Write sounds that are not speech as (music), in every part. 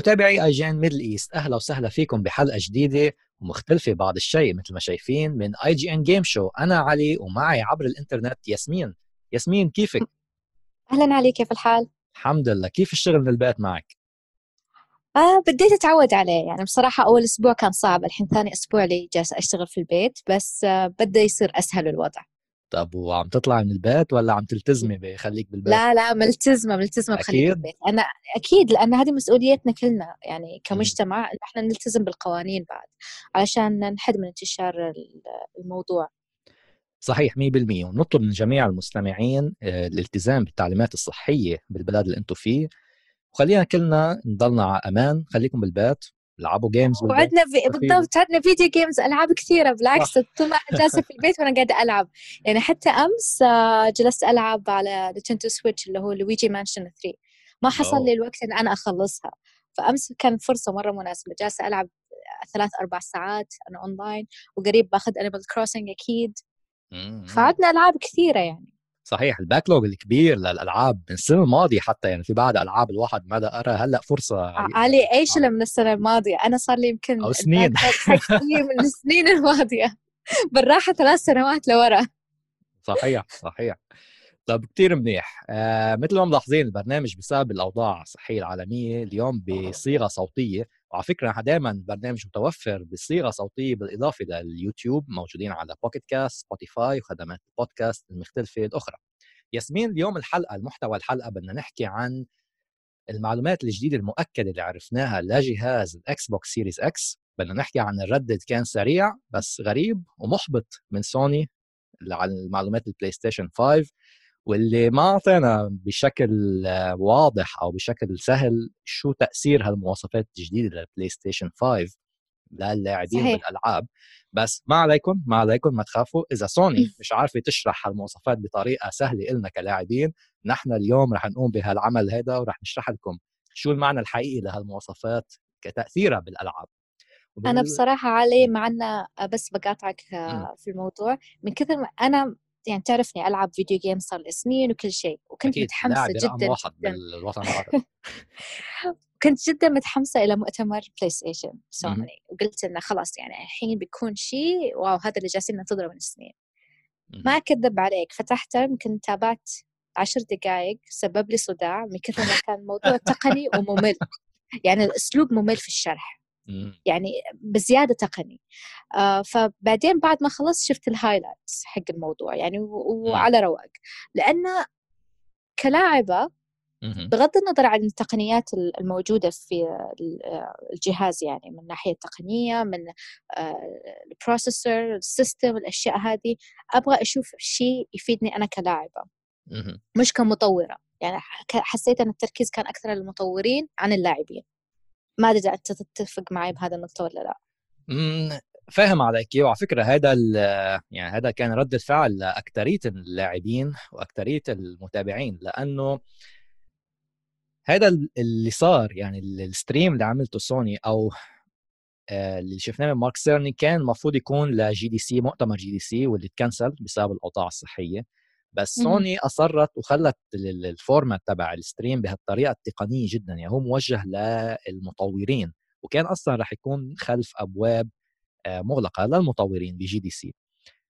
متابعي IGN Middle East أهلا وسهلا فيكم بحلقة جديدة ومختلفة بعض الشيء مثل ما شايفين من IGN Game Show. أنا علي ومعي عبر الإنترنت ياسمين. ياسمين كيفك؟ أهلا علي كيف الحال؟ الحمد لله. كيف الشغل من البيت معك؟ آه بديت أتعود عليه. يعني بصراحة أول أسبوع كان صعب. الحين ثاني أسبوع لي جالسة أشتغل في البيت بس آه بدا يصير أسهل الوضع. طب وعم تطلع من البيت ولا عم تلتزمي بخليك بالبيت؟ لا لا ملتزمة ملتزمة بخليك بالبيت. أنا أكيد لأن هذه مسؤوليتنا كلنا. يعني كمجتمع إحنا نلتزم بالقوانين بعد علشان نحد من انتشار الموضوع. صحيح 100% ونطلب من جميع المستمعين آه، الالتزام بالتعليمات الصحية بالبلد اللي أنتم فيه. وخلينا كلنا نضلنا على أمان. خليكم بالبيت. العبوا games وعندنا في... بالضبط عندنا video games ألعاب كثيرة بالعكس طول ما أنا جالسة في البيت وأنا قاعدة ألعب. يعني حتى أمس آه، جلست ألعب على Nintendo Switch اللي هو Luigi Mansion 3 ما حصل لي الوقت إن أنا أخلصها. فأمس كان فرصة مرة مناسبة. جالسة ألعب ثلاث أربع ساعات أنا اونلاين وقريب باخذ Animal Crossing أكيد. فعندنا ألعاب كثيرة يعني. صحيح ال backlog الكبير للألعاب من السنة الماضية حتى يعني في بعض ألعاب الواحد ما أرى هلأ فرصة علي إيش آه. من السنة الماضية؟ أنا صار لي يمكن أو سنين. (laughs) من السنين الماضية. (laughs) بالراحة ثلاث سنوات لورا. صحيح صحيح. طب كثير منيح. آه مثل ما ملاحظين البرنامج بسبب الأوضاع الصحيه العالمية اليوم بصيغة صوتية. وعلى فكرة دائما البرنامج متوفر بصيغة صوتية بالإضافة لليوتيوب موجودين على Pocket Casts Spotify وخدمات البودكاست المختلفة الأخرى. ياسمين اليوم الحلقة المحتوى الحلقة بدنا نحكي عن المعلومات الجديدة المؤكدة اللي عرفناها لجهاز ال Xbox Series X بدنا نحكي عن الرد كان سريع بس غريب ومحبط من سوني على المعلومات ال PlayStation 5 واللي ما أعطينا بشكل واضح أو بشكل سهل شو تأثير هالمواصفات الجديدة لل PlayStation 5 للاعبين. بالألعاب. بس ما عليكم ما عليكم ما تخافوا. إذا سوني (laughs) مش عارفة تشرح هالمواصفات بطريقة سهلة لنا كلاعبين نحن اليوم رح نقوم بهالعمل هذا ورح نشرح لكم شو المعنى الحقيقي لهالمواصفات كتأثيرها بالألعاب. أنا بصراحة علي معنا بس بقاطعك في الموضوع. من كثر ما أنا يعني تعرفني ألعب video game صار لي سنين وكل شيء وكنت أكيد. متحمسة جدا واحد جدا. بالوطن العربي. (laughs) كنت جدا متحمسة إلى مؤتمر PlayStation Sony وقلت إنه خلاص يعني الحين بيكون شيء wow هذا اللي جالسين ننتظره من السنين ما أكذب عليك فتحته يمكن تابعت عشر دقائق سبب لي صداع من كثر ما كان الموضوع تقني وممل. يعني الأسلوب ممل في الشرح. يعني بزيادة تقني. آه فبعدين بعد ما خلصت شفت ال highlights حق الموضوع يعني وعلى رواق. لأن كلاعبة بغض النظر عن التقنيات الموجودة في الجهاز يعني من ناحية تقنية من ال processor ال system الأشياء هذه أبغى أشوف شيء يفيدني أنا كلاعبة. مش كمطورة. يعني حسيت أن التركيز كان أكثر للمطورين عن اللاعبين. ما أدري أنت تتفق معي بهذا النقطة ولا لا. فاهم عليك. وعلى فكرة هذا يعني هذا كان رده فعل لأكثرية اللاعبين وأكثرية المتابعين لأنه هذا اللي صار يعني ال stream اللي عملته سوني أو آه، اللي شفناه من مارك سيرني كان المفروض يكون ل GDC مؤتمر GDC واللي تcancel بسبب الأوضاع الصحية. بس سوني أصرت وخلت ال format تبع ال stream بهالطريقة التقنية جدا يعني هو موجه للمطورين وكان أصلا رح يكون خلف أبواب آه، مغلقة للمطورين ب GDC.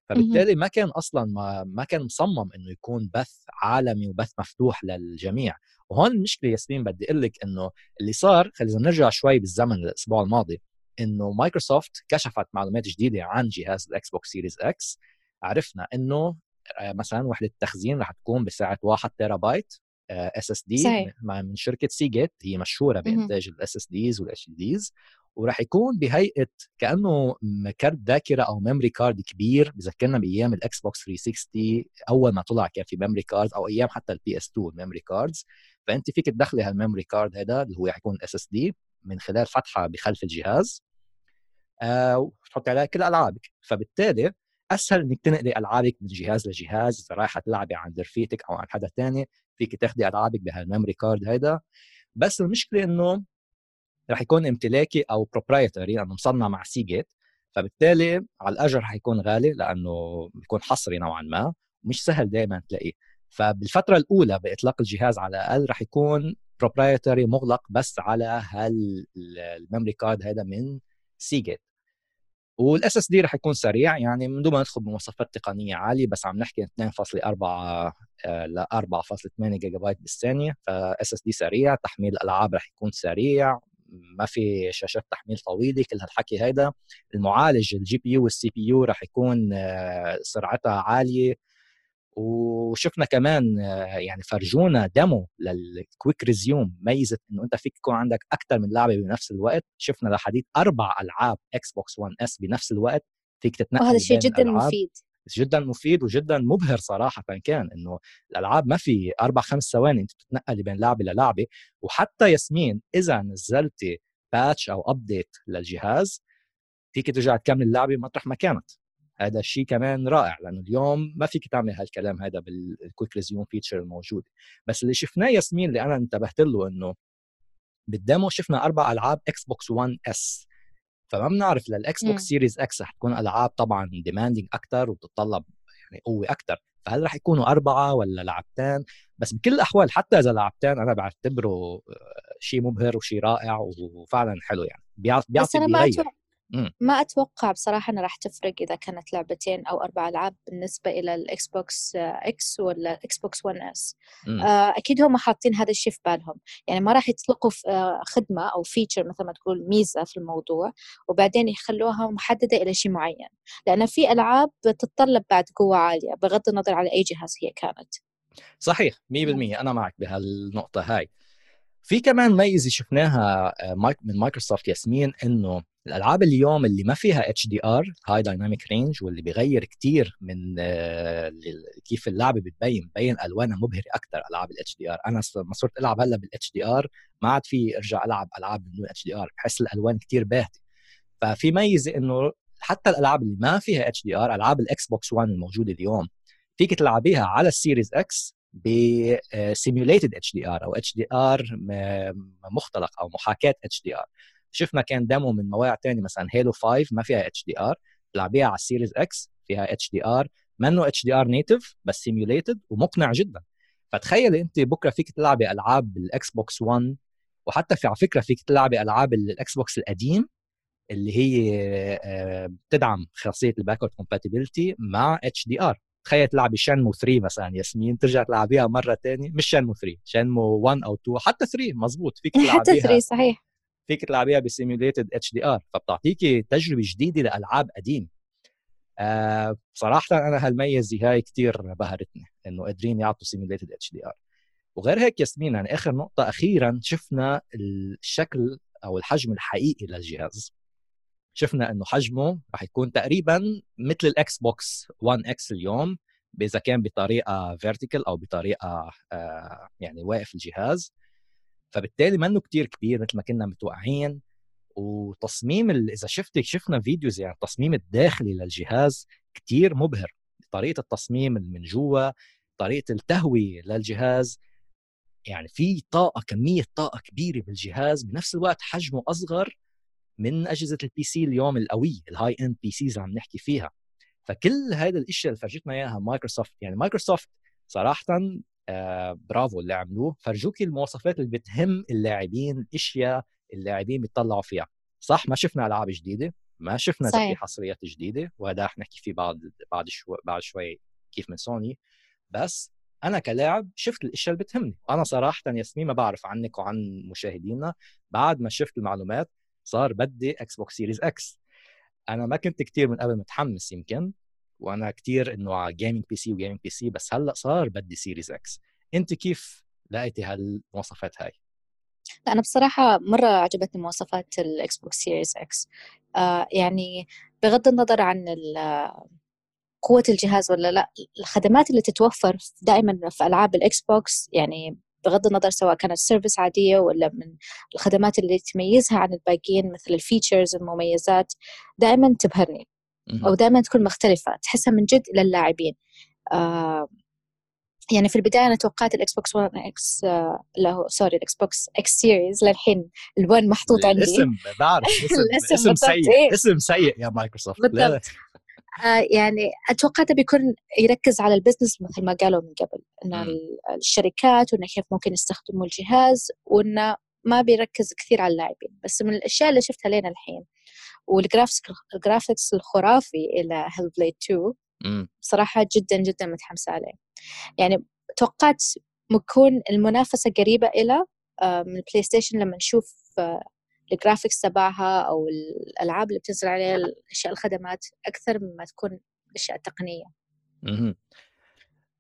فبالتالي ما كان أصلا ما, ما كان مصمم إنه يكون بث عالمي وبث مفتوح للجميع. وهون المشكلة ياسمين بدي أقول لك إنه اللي صار خلينا نرجع شوي بالزمن الأسبوع الماضي إنه مايكروسوفت كشفت معلومات جديدة عن جهاز ال Xbox Series X عرفنا إنه مثلا وحده التخزين رح تكون بسعة 1 تيرا بايت SSD من شركة Seagate هي مشهورة بإنتاج ال SSDs وال HDs وراح يكون بهيئة كأنه card ذاكرة أو memory card كبير بذكرنا بأيام ال Xbox 360 أول ما طلع كان في memory card أو أيام حتى ال PS2 ال memory cards فأنت فيك تدخلي هال memory card هذا اللي هو حيكون SSD من خلال فتحة بخلف الجهاز آه وتحطي عليها كل ألعابك. فبالتالي أسهل إنك تنقلي ألعابك من جهاز لجهاز إذا رايحة تلعبي عند رفيقك أو عند حدا تاني فيك تاخدي ألعابك بهال memory card هيدا. بس المشكلة إنه رح يكون امتلاكي أو proprietary لأنه مصنع مع Seagate فبالتالي على الأقل حيكون غالي لأنه بيكون حصري نوعا ما مش سهل دائما تلاقيه. فبالفترة الأولى بإطلاق الجهاز على الأقل رح يكون proprietary مغلق بس على هال memory card هذا من Seagate وال SSD رح يكون سريع يعني من دون ما ندخل بمواصفات تقنية عالية بس عم نحكي 2.4 ل 4.8 جيجا بايت بالثانيه ف SSD سريع تحميل الألعاب رح يكون سريع ما في شاشات تحميل طويلة كل هالحكي هيدا. المعالج ال GPU وال CPU رح يكون آه، سرعتها عالية. وشفنا كمان يعني فرجونا demo لل quick resume ميزة إنه أنت فيك يكون عندك أكثر من لعبة بنفس الوقت. شفنا لحد أربع ألعاب Xbox One S بنفس الوقت فيك تتنقل وهذا شيء جدا الألعاب. مفيد. جدا مفيد وجدا مبهر صراحة كان إنه الألعاب ما في أربع خمس ثواني أنت بتتنقلي بين لعبة للعبه وحتى ياسمين إذا نزلتي patch أو update للجهاز فيك ترجع تكمل اللعبة مطرح ما كانت هذا الشيء كمان رائع لأنه اليوم ما فيك تعمل هالكلام هذا بال quick resume feature الموجود. بس اللي شفناه ياسمين اللي أنا انتبهت له إنه بال demo شفنا أربع ألعاب Xbox One S فما بنعرف لل Xbox Series X رح تكون ألعاب طبعا demanding أكثر وبتتطلب يعني قوة أكثر فهل رح يكونوا أربعة ولا لعبتين؟ بس بكل الأحوال حتى إذا لعبتين أنا بعتبره شيء مبهر وشيء رائع وفعلا حلو يعني. بيعطي بس ما أتوقع ما أتوقع بصراحة إنها راح تفرق إذا كانت لعبتين أو أربع ألعاب بالنسبة إلى ال Xbox X ولا ال Xbox One S أكيد هم حاطين هذا الشيء في بالهم. يعني ما راح يطلقوا آه، خدمة أو feature مثل ما تقول ميزة في الموضوع وبعدين يخلوها محددة إلى شيء معين. لأن في ألعاب تتطلب بعد قوة عالية بغض النظر على أي جهاز هي كانت. صحيح 100% أنا معك بهالنقطة هاي. في كمان ميزة شفناها آه، من مايكروسوفت ياسمين إنه الألعاب اليوم اللي ما فيها HDR high dynamic range واللي بيغير كثير من آه، كيف اللعبه بتبين بين ألوانها مبهره أكثر ألعاب ال HDR أنا ما صرت ألعب هلأ بال HDR ما عاد في أرجع ألعب ألعاب بدون HDR بحس الألوان كثير باهتة. ففي ميزة إنه حتى الألعاب اللي ما فيها HDR ألعاب ال Xbox One الموجودة اليوم فيك تلعبيها على ال Series X ب simulated HDR أو HDR مختلق أو محاكاة HDR شفنا كان demo من مواقع تانية مثلا Halo 5 ما فيها HDR تلعبيها على ال Series X فيها اتش دي ار منه اتش دي ار نيتف بس simulated ومقنع جدا. فتخيلي أنت بكرة فيك تلعبي ألعاب ال Xbox One وحتى في على فكرة فيك تلعبي ألعاب ال Xbox القديم اللي هي آه، بتدعم خاصيه ال backward compatibility مع HDR تخيل تلعبي Shenmue 3 مثلا ياسمين ترجع تلعبيها مرة ثانية مش Shenmue 3 Shenmue 1 أو 2 حتى 3 مزبوط فيك (laughs) تلعبيها. حتى 3 صحيح. فيك تلعبيها ب simulated HDR فبتعطيكي تجربة جديدة لألعاب قديم آه صراحة أنا هالميزه هاي كثير بهرتني إنه قادرين يعطوا simulated HDR وغير هيك ياسمين يعني آخر نقطة أخيرا شفنا الشكل أو الحجم الحقيقي للجهاز. شفنا إنه حجمه راح يكون تقريبا مثل ال Xbox One X اليوم إذا كان بطريقة vertical أو بطريقة آه يعني واقف الجهاز. فبالتالي منه كتير كبير مثل ما كنا متوقعين. وتصميم إذا شفتك شفنا videos يعني التصميم الداخلي للجهاز كتير مبهر. طريقة التصميم من جوا طريقة التهوية للجهاز. يعني في طاقة كمية طاقة كبيرة بالجهاز. بنفس الوقت حجمه أصغر من أجهزة ال PC اليوم القوية ال high-end PCs عم نحكي فيها. فكل هذا الإشياء اللي فرجتنا إياها مايكروسوفت. يعني مايكروسوفت صراحة آه برافو اللي عملوه. فرجوك المواصفات اللي بتهم اللاعبين الاشياء اللاعبين بيطلعوا فيها. صح؟ ما شفنا ألعاب جديدة ما شفنا. في حصريات جديدة وهذا رح نحكي فيه بعد بعد شوي بعد شوي كيف من سوني. بس أنا كلاعب شفت الإشياء اللي بتهمني. أنا صراحة ياسمين ما بعرف عنك وعن مشاهدينا. بعد ما شفت المعلومات صار بدي Xbox Series X أنا ما كنت كتير من قبل متحمس يمكن. وأنا كتير إنه على gaming PC و gaming PC بس هلأ صار بدي Series X أنت كيف لقيتي هالمواصفات هاي؟ لا أنا بصراحة مرة عجبتني مواصفات ال Xbox Series آه يعني بغض النظر عن قوة الجهاز ولا لأ الخدمات اللي تتوفر دائما في ألعاب ال Xbox يعني بغض النظر سواء كانت service عادية ولا من الخدمات اللي تميزها عن الباقيين مثل ال features المميزات دائما تبهرني. أو دائما تكون مختلفة تحسها من جد للاعبين آه يعني في البداية أنا توقعت ال Xbox 1 X لا sorry ال Xbox X Series للحين ال1 محطوط عندي. الاسم بعرف (laughs) اسم, اسم سيء إيه؟ اسم سيء يا مايكروسوفت بالضبط. آه يعني أتوقع بيكون يركز على ال business مثل ما قالوا من قبل إن الشركات وانه كيف ممكن يستخدموا الجهاز وانه ما بيركز كثير على اللاعبين. بس من الأشياء اللي شفتها لين الحين وال graphics ال graphics الخرافي إلى Hellblade 2 صراحة جدا جدا متحمسه عليه. يعني توقعت بتكون المنافسة قريبة إلى آه، من البلاي ستيشن لما نشوف آه، ال graphics تبعها أو الألعاب اللي بتنزل عليها الأشياء الخدمات أكثر مما تكون الاشياء التقنيه.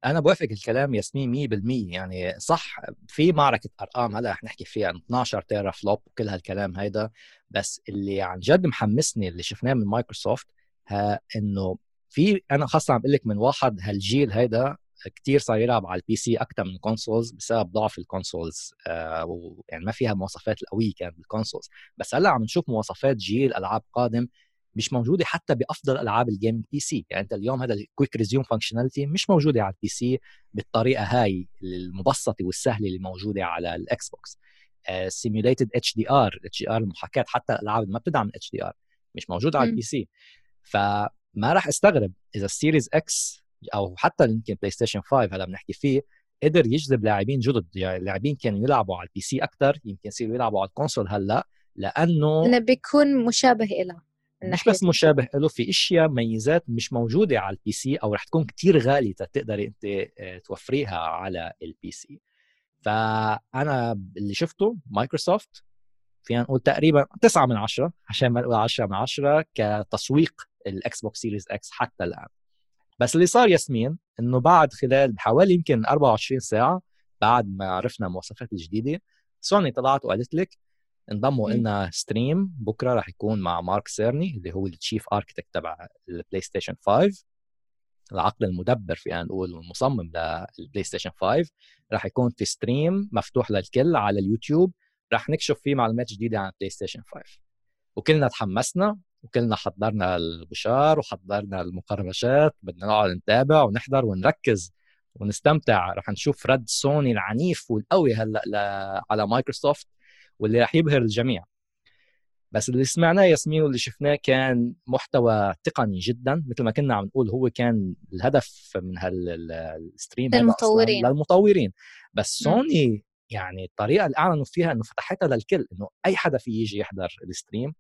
أنا بوافق الكلام ياسمين 100% يعني صح في معركة أرقام هلأ رح نحكي فيها 12 teraflop وكل هالكلام هيدا. بس اللي عن جد محمسني اللي شفناه من مايكروسوفت إنه في أنا خاصة عم بقول لك من واحد هالجيل هيدا كتير صار يلعب على ال PC أكثر من ال consoles بسبب ضعف ال consoles آه يعني ما فيها مواصفات القوية كانت بال consoles بس هلأ عم نشوف مواصفات جيل ألعاب قادم مش موجودة حتى بأفضل ألعاب الجيم بي سي يعني أنت اليوم هذا ال quick resume functionality مش موجودة على ال PC بالطريقة هاي المبسطة والسهلة اللي موجودة على الاكس بوكس سيميوليتد اتش دي ار اتش دي ار المحاكاة حتى الألعاب ما بتدعم HDR مش موجودة على ال PC فما راح أستغرب إذا ال Series X أو حتى يمكن بلاي ستيشن 5 هلا بنحكي فيه قدر يجذب لاعبين جدد. يعني لاعبين كانوا يلعبوا على ال PC أكثر يمكن يصيروا يلعبوا على ال console هلا لأنه انه بيكون مشابه له مش بس مشابه له في أشياء ميزات مش موجودة على ال PC أو رح تكون كتير غالية تقدري أنت آه، توفريها على ال PC فأنا اللي شفته مايكروسوفت فينا نقول تقريبا 9 من 10 عشان ما نقول 10 من 10 كتسويق ال Xbox Series X حتى الآن. بس اللي صار ياسمين إنه بعد خلال حوالي يمكن 24 ساعة بعد ما عرفنا المواصفات الجديدة سوني طلعت وقالت لك انضموا لنا stream بكرة راح يكون مع مارك سيرني اللي هو ال chief architect تبع البلاي ستيشن 5 العقل المدبر فينا نقول والمصمم للبلاي ستيشن 5 راح يكون في stream مفتوح للكل على اليوتيوب. راح نكشف فيه معلومات جديدة عن البلاي ستيشن 5 وكلنا تحمسنا وكلنا حضرنا البشار وحضرنا المقرمشات بدنا نقعد نتابع ونحضر ونركز ونستمتع. رح نشوف رد سوني العنيف والقوي هلأ على مايكروسوفت واللي رح يبهر الجميع. بس اللي سمعناه ياسمين واللي شفناه كان محتوى تقني جدا مثل ما كنا عم نقول هو كان الهدف من هال stream للمطورين. للمطورين. بس سوني يعني الطريقة اللي أعلنوا فيها إنه فتحتها للكل إنه أي حدا في يجي يحضر ال stream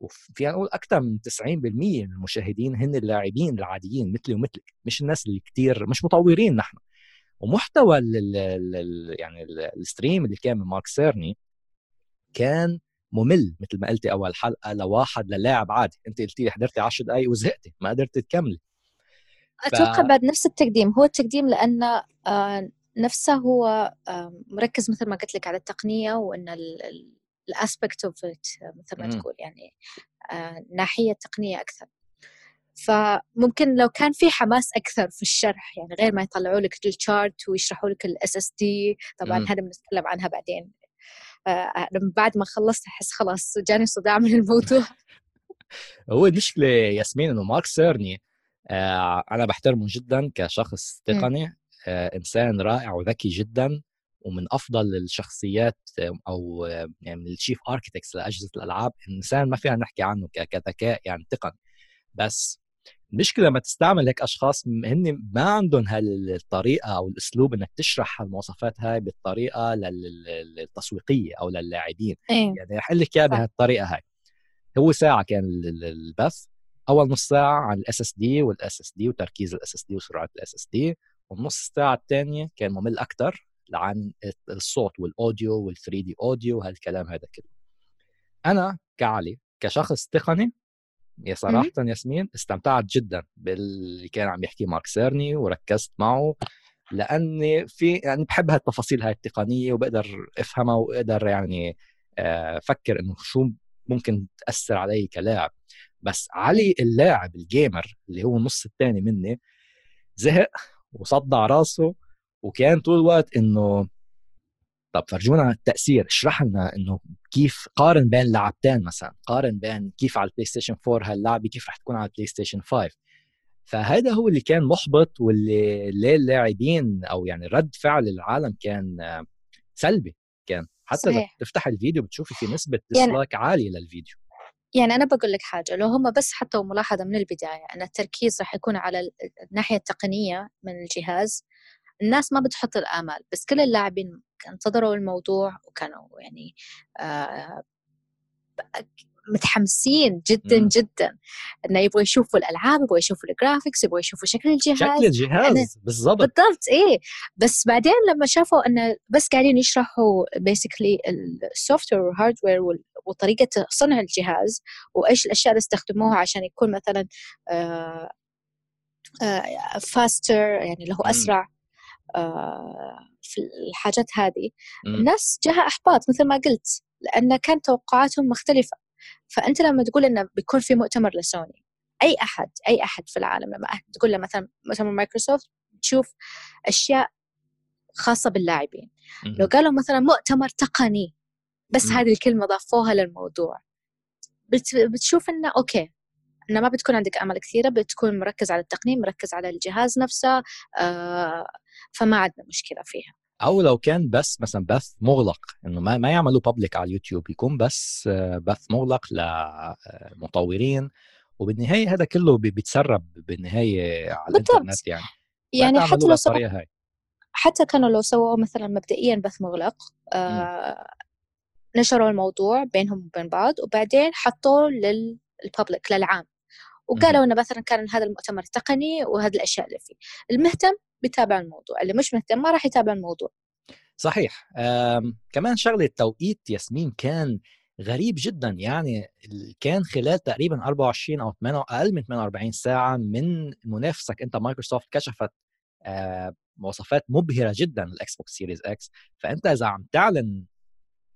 وفينا نقول أكثر من 90% من المشاهدين هن اللاعبين العاديين مثلي ومثلك مش الناس اللي كثير مش مطورين نحن. ومحتوى ال ال يعني ال stream اللي كان من مارك سيرني كان ممل مثل ما قلتي أول حلقة لواحد للاعب عادي. انت قلتي حضرتي 10 دقائق وزهقتي ما قدرتي تكملي. أتوقع ف... بعد نفس التقديم. هو التقديم لأن آه نفسه هو آه مركز مثل ما قلت لك على التقنية وإن ال aspect of مثل ما تقول يعني آه ناحية تقنية أكثر. فممكن لو كان في حماس أكثر في الشرح يعني غير ما يطلعوا لك ال chart ويشرحوا لك ال SSD طبعا هذا بنتكلم عنها بعدين. آه بعد ما خلصت أحس خلاص جاني صداع من الموضوع. (laughs) هو المشكلة ياسمين إنه مارك سيرني آه أنا بحترمه جدا كشخص تقني آه إنسان رائع وذكي جدا ومن أفضل الشخصيات أو يعني من ال chief architects لأجهزة الألعاب إنسان ما فينا نحكي عنه كذكاء يعني تقن بس المشكلة لما تستعمل هيك أشخاص هن ما عندهم هالطريقه أو الأسلوب إنك تشرح المواصفات هاي بالطريقة التسويقيه أو للاعبين إيه. يعني رح لك إياها بهالطريقة هاي. هو ساعة كان البث. أول نص ساعة عن ال SSD وال SSD وتركيز ال SSD وسرعة ال SSD والنص ساعة الثانية كان ممل أكثر عن الصوت وال audio وال 3D audio وهالكلام هذا كله. أنا كعلي كشخص تقني يا صراحة ياسمين استمتعت جدا باللي كان عم يحكي مارك سيرني وركزت معه لأني في يعني بحب هالتفاصيل هاي التقنية وبقدر أفهمها واقدر يعني أفكر إنه شو ممكن تأثر علي كلاعب. بس علي اللاعب ال gamer اللي هو النص الثاني مني زهق وصدع راسه وكان طول الوقت إنه طب فرجونا التأثير اشرح لنا إنه كيف قارن بين لعبتين مثلا قارن بين كيف على البلاي ستيشن 4 هاللعبه كيف رح تكون على البلاي ستيشن 5 فهذا هو اللي كان محبط واللي ليه اللاعبين أو يعني رد فعل العالم كان سلبي. كان حتى صحيح. تفتح الفيديو بتشوفي في نسبة ديسلايك يعني عالية للفيديو. يعني أنا بقول لك حاجة لو هم بس حطوا ملاحظة من البداية أن التركيز راح يكون على الناحية التقنية من الجهاز الناس ما بتحط الآمال بس كل اللاعبين انتظروا الموضوع وكانوا يعني آه متحمسين جدا مم. جدا إنه يبغوا يشوفوا الألعاب يبغوا يشوفوا ال graphics يبغوا يشوفوا شكل الجهاز. شكل الجهاز بالضبط. بالضبط إيه. بس بعدين لما شافوا إنه بس قاعدين يشرحوا basically ال software وال hardware وطريقة صنع الجهاز وإيش الأشياء اللي استخدموها عشان يكون مثلا faster آه، آه، يعني اللي هو أسرع. آه، في الحاجات هذه. الناس جاها أحباط مثل ما قلت لأن كان توقعاتهم مختلفة. فأنت لما تقول إنه بيكون في مؤتمر لسوني أي أحد أي أحد في العالم لما تقول له مثلا مؤتمر مايكروسوفت تشوف أشياء خاصة باللاعبين. لو قالوا مثلا مؤتمر تقني بس هذه الكلمة ضافوها للموضوع. بتشوف إنه okay. إنه ما بتكون عندك أمل كثيرة بتكون مركز على التقنين مركز على الجهاز نفسه آه فما عندنا مشكلة فيها. أو لو كان بس مثلا بث مغلق إنه ما, ما يعملوا بابليك على اليوتيوب يكون بس آه، بث مغلق لمطورين وبالنهاية هذا كله بيتسرب بالنهاية على بالضبط. الإنترنت يعني. يعني حتى لو سووا حتى كانوا لو سووا مثلا مبدئيا بث مغلق آه نشروا الموضوع بينهم وبين بعض وبعدين حطوه للببليك للعام. وقالوا إنه مثلا كان هذا المؤتمر تقني وهذه الأشياء اللي فيه. المهتم بيتابع الموضوع اللي مش مهتم ما راح يتابع الموضوع. صحيح. كمان شغلة التوقيت ياسمين كان غريب جدا. يعني كان خلال تقريبا 24 أو 8 أقل من 48 ساعة من منافسك أنت مايكروسوفت كشفت مواصفات مبهرة جدا لل Xbox Series X. فأنت إذا عم تعلن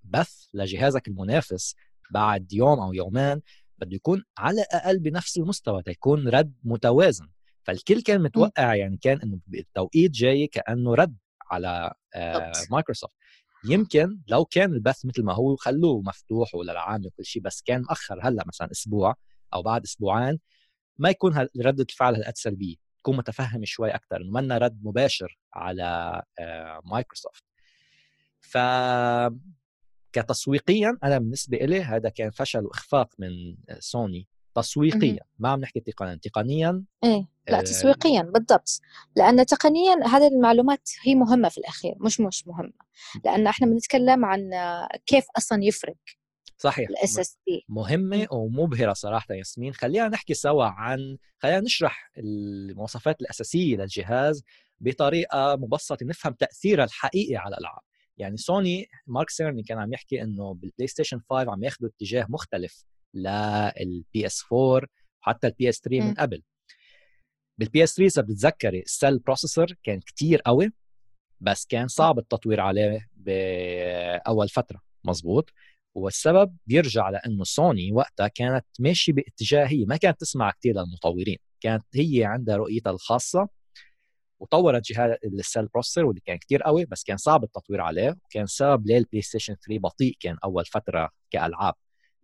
بث لجهازك المنافس بعد يوم أو يومين بده يكون على الاقل بنفس المستوى تيكون رد متوازن. فالكل كان متوقع يعني كان إنه التوقيت جاي كأنه رد على آه مايكروسوفت يمكن لو كان البث مثل ما هو خلوه مفتوح وللعام وكل شيء بس كان مأخر هلأ مثلا أسبوع أو بعد أسبوعين ما يكون ردة الفعل هالقد سلبيه تكون متفهم شوي أكثر إنه منا رد مباشر على آه مايكروسوفت ف كتسويقيا أنا بالنسبة لي هذا كان فشل وإخفاق من سوني. تسويقيا ما عم نحكي تقنيا. تقنيا إيه. لا آه تسويقيا بالضبط. لأن تقنيا هذه المعلومات هي مهمة في الأخير مش مش مهمة. لأن إحنا بنتكلم عن كيف أصلا يفرق صحيح. ال SSD مهمة ومبهرة صراحة ياسمين. خلينا نحكي سوا عن خلينا نشرح المواصفات الأساسية للجهاز بطريقة مبسطة نفهم تأثيرها الحقيقي على الالعاب يعني سوني مارك سيرني كان عم يحكي إنه بالبلاي ستيشن 5 عم ياخذوا اتجاه مختلف لل PS 4 وحتى ال PS 3 من قبل. بال PS 3 إذا بتتذكري ال Cell processor كان كتير قوي بس كان صعب التطوير عليه بأول فترة. مزبوط والسبب بيرجع لإنه سوني وقتها كانت ماشية باتجاه هي ما كانت تسمع كثير للمطورين. كانت هي عندها رؤيتها الخاصة وطورت جهاز ال Cell processor واللي كان كتير قوي بس كان صعب التطوير عليه وكان سبب ليه البلاي ستيشن 3 بطيء كان أول فترة كألعاب.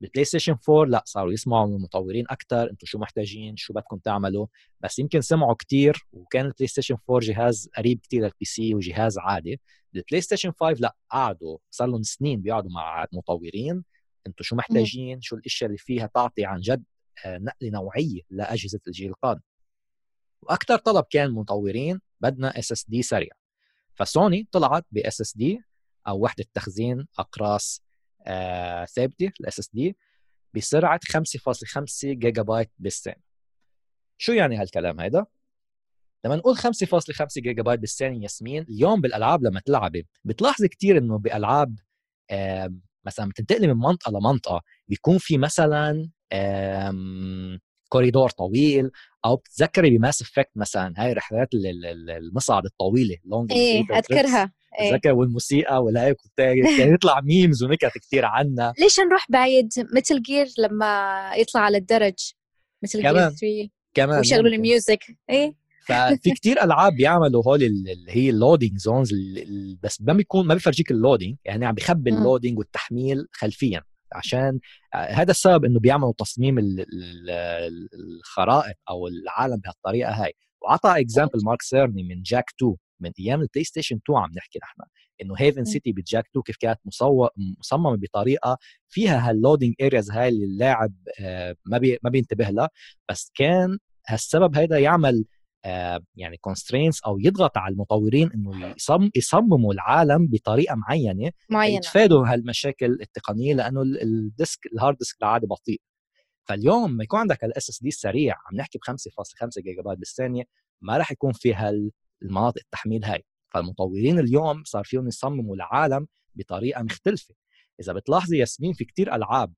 بالبلاي ستيشن 4 لا صاروا يسمعوا من المطورين أكثر أنتم شو محتاجين؟ شو بدكم تعملوا؟ بس يمكن سمعوا كثير وكان البلاي ستيشن 4 جهاز قريب كثير لل PC وجهاز عادي. البلاي ستيشن 5 لا قعدوا صار لهم سنين بيقعدوا مع مطورين أنتم شو محتاجين؟ شو الأشياء اللي فيها تعطي عن جد آه، نقلة نوعية لأجهزة الجيل القادم. وأكثر طلب كان مطورين بدنا SSD سريع. فسوني طلعت ب SSD أو وحدة تخزين أقراص آه ثابتة ال SSD بسرعة 5.5 جيجا بايت بالثانيه شو يعني هالكلام هيدا؟ لما نقول 5.5 جيجا بايت بالثانيه ياسمين اليوم بالألعاب لما تلعبي بتلاحظي كثير إنه بألعاب آه مثلا بتنتقلي من منطقة لمنطقة بيكون في مثلا كوريدور طويل أو بتتذكري ب Mass Effect مثلا هاي رحلات المصعد الطويلة long إيه أذكرها. بتذكر إيه. والموسيقى والهيك (laughs) كان يطلع memes ونكت كثير عنا ليش نروح بعيد؟ Metal Gear لما يطلع على الدرج. Metal Gear 3 كمان ويشغلوا ال music. إيه. ففي (laughs) كتير ألعاب بيعملوا هول اللي هي ال loading zones بس ما بيكون ما بيفرجيك ال loading يعني عم بخبي ال loading والتحميل خلفيا. عشان هذا السبب إنه بيعملوا تصميم الخرائط أو العالم بهالطريقة هاي. وعطى example مارك سيرني من Jak 2 من أيام البلاي ستيشن 2 عم نحكي نحن إنه Haven City ب Jak 2 كيف كانت مصممة بطريقة فيها هال loading areas هاي اللي اللاعب آه، ما بي ما بينتبه لها بس كان هالسبب هيدا يعمل آه، يعني constraints أو يضغط على المطورين إنه يصم يصمموا العالم بطريقة معينة معينة. يتفادوا هالمشاكل التقنية لأنه ال disk ال hard disk العادي بطيء. فاليوم ما يكون عندك ال SSD السريع عم نحكي ب 5.5 جيجا بايت بالثانية ما راح يكون في هالمناطق التحميل هاي. فالمطورين اليوم صار فيهم يصمموا العالم بطريقة مختلفة. إذا بتلاحظي ياسمين في كتير ألعاب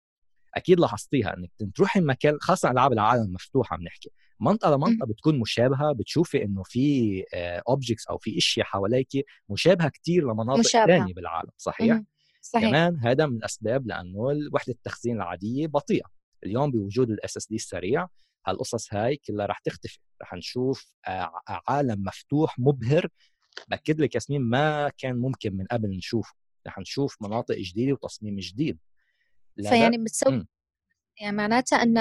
أكيد لاحظتيها إنك تروحي مكان خاصة ألعاب العالم المفتوح عم نحكي. منطقة لمنطقه بتكون مشابهة بتشوفي إنه في objects أو في إشياء حواليك مشابهة كتير لمناطق ثانية بالعالم صحيح؟ صحيح. كمان هذا من الأسباب لأنه وحدة التخزين العادية بطيئة. اليوم بوجود ال SSD السريع هالقصص هاي كلها رح تختفي. رح نشوف عالم مفتوح مبهر. بأكد لك ياسمين ما كان ممكن من قبل نشوفه. رح نشوف مناطق جديدة وتصميم جديد. فيعني بتسوي يعني معناتها ان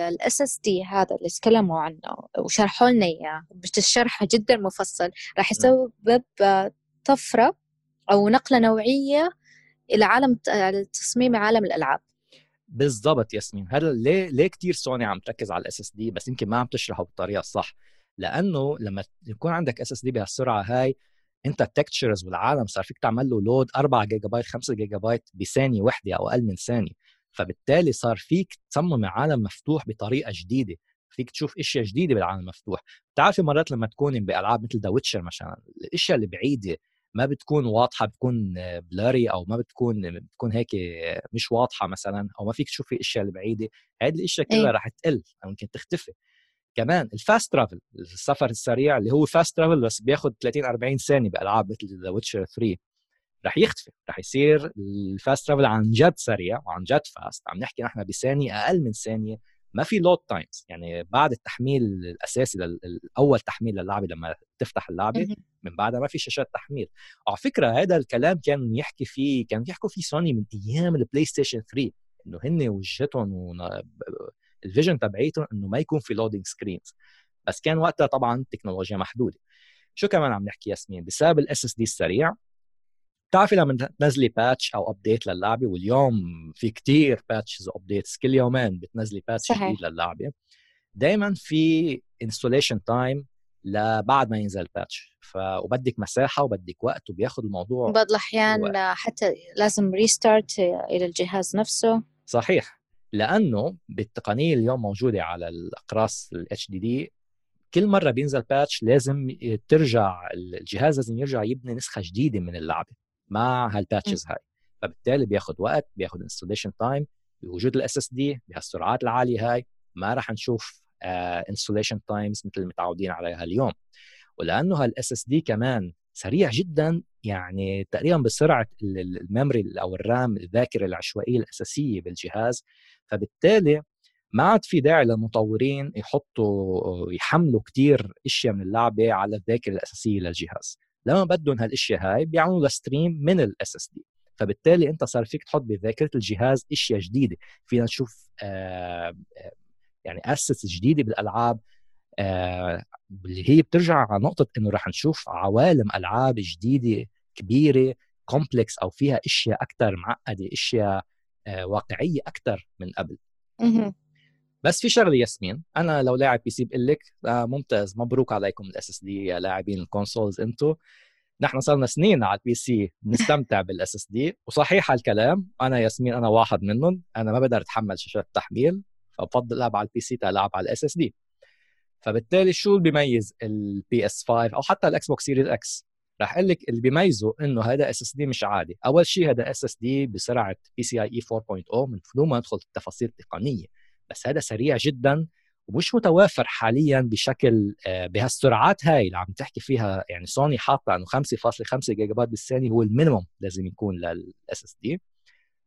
ال SSD هذا اللي تكلموا عنه وشرحوا لنا إياه بالشرح جدا مفصل. راح يسبب طفرة أو نقلة نوعية إلى عالم تصميم عالم الألعاب. بالضبط ياسمين. هذا ليه ليه كثير سوني عم تركز على ال SSD بس يمكن ما عم تشرحه بالطريقة الصح؟ لأنه لما يكون عندك SSD بهالسرعة هاي أنت ال textures والعالم صار فيك تعمل له load 4 جيجا بايت 5 جيجا بايت بثانية وحدة أو أقل من ثانية. فبالتالي صار فيك تصمم عالم مفتوح بطريقة جديدة فيك تشوف إشياء جديدة بالعالم المفتوح بتعرفي مرات لما تكوني بألعاب مثل The Witcher مثلا الأشياء اللي بعيدة ما بتكون واضحة بتكون blurry أو ما بتكون بتكون هيك مش واضحة مثلا أو ما فيك تشوفي الاشياء البعيده هذه الأشياء كلها إيه؟ رح تقل أو يمكن تختفي. كمان ال fast travel السفر السريع اللي هو fast travel بس بياخذ 30 40 ثانية بألعاب مثل The Witcher 3 رح يختفي رح يصير ال fast travel عن جد سريع وعن جد fast عم نحكي نحن بثانية أقل من ثانية ما في load times يعني بعد التحميل الأساسي الأول تحميل للعبة لما تفتح اللعبة من بعدها ما في شاشات تحميل. على فكرة هذا الكلام كان يحكي فيه كان يحكوا فيه سوني من أيام ال PlayStation 3 إنه هن وجهتهم ال vision تبعيتهم إنه ما يكون في loading screens بس كان وقتها طبعا التكنولوجيا محدودة. شو كمان عم نحكي ياسمين؟ بسبب ال SSD السريع بتعرفي لما تنزلي patch أو update للعبة واليوم في كتير patches و updates كل يومين بتنزلي patch جديد للعبة. دائما في installation time لبعد ما ينزل patch ف وبدك مساحة وبدك وقت وبياخذ الموضوع بعض الأحيان حتى لازم restart إلى الجهاز نفسه. صحيح. لأنه بالتقنية اليوم موجودة على الأقراص ال HDD كل مرة بينزل patch لازم ترجع الجهاز لازم يرجع يبني نسخة جديدة من اللعبة. مع هال patches هاي فبالتالي بياخذ وقت بياخذ installation time بوجود ال SSD بهالسرعات العالية هاي ما راح نشوف installation uh, times مثل المتعودين عليها اليوم. ولأنه هال SSD كمان سريع جدا يعني تقريبا بسرعة ال memory أو ال RAM الذاكرة العشوائية الأساسية بالجهاز. فبالتالي ما عاد في داعي للمطورين يحطوا يحملوا كتير أشياء من اللعبة على الذاكرة الأساسية للجهاز. لما بدهم هالإشياء هاي بيعملوا لها stream من ال SSD فبالتالي انت صار فيك تحط بذاكرة الجهاز إشياء جديدة. فينا نشوف آه, يعني اسس جديدة بالألعاب آه اللي هي بترجع على نقطة إنه رح نشوف عوالم ألعاب جديدة كبيرة complex أو فيها إشياء أكثر معقدة إشياء آه واقعية أكثر من قبل. بس في شغلة ياسمين أنا لو لاعب PC بقول لك آه ممتاز. مبروك عليكم ال SSD يا لاعبين ال consoles أنتم نحن صرنا سنين على ال PC بنستمتع بال SSD وصحيح هالكلام أنا ياسمين أنا واحد منهم. أنا ما بقدر أتحمل شاشات تحميل فبفضل ألعب على ال PC تلعب على ال SSD فبالتالي شو اللي بيميز ال PS 5 أو حتى ال Xbox Series X رح أقول لك اللي بيميزه إنه هذا SSD مش عادي. أول شيء هذا اس اس دي بسرعة بي سي اي اي 4.0 من دون ما ندخل التفاصيل التقنية. بس هذا سريع جدا ومش متوافر حاليا بشكل آه، بهالسرعات هاي اللي عم تحكي فيها يعني سوني حاطة إنه 5.5 جيجا بايت بالثانية هو ال minimum لازم يكون لل SSD.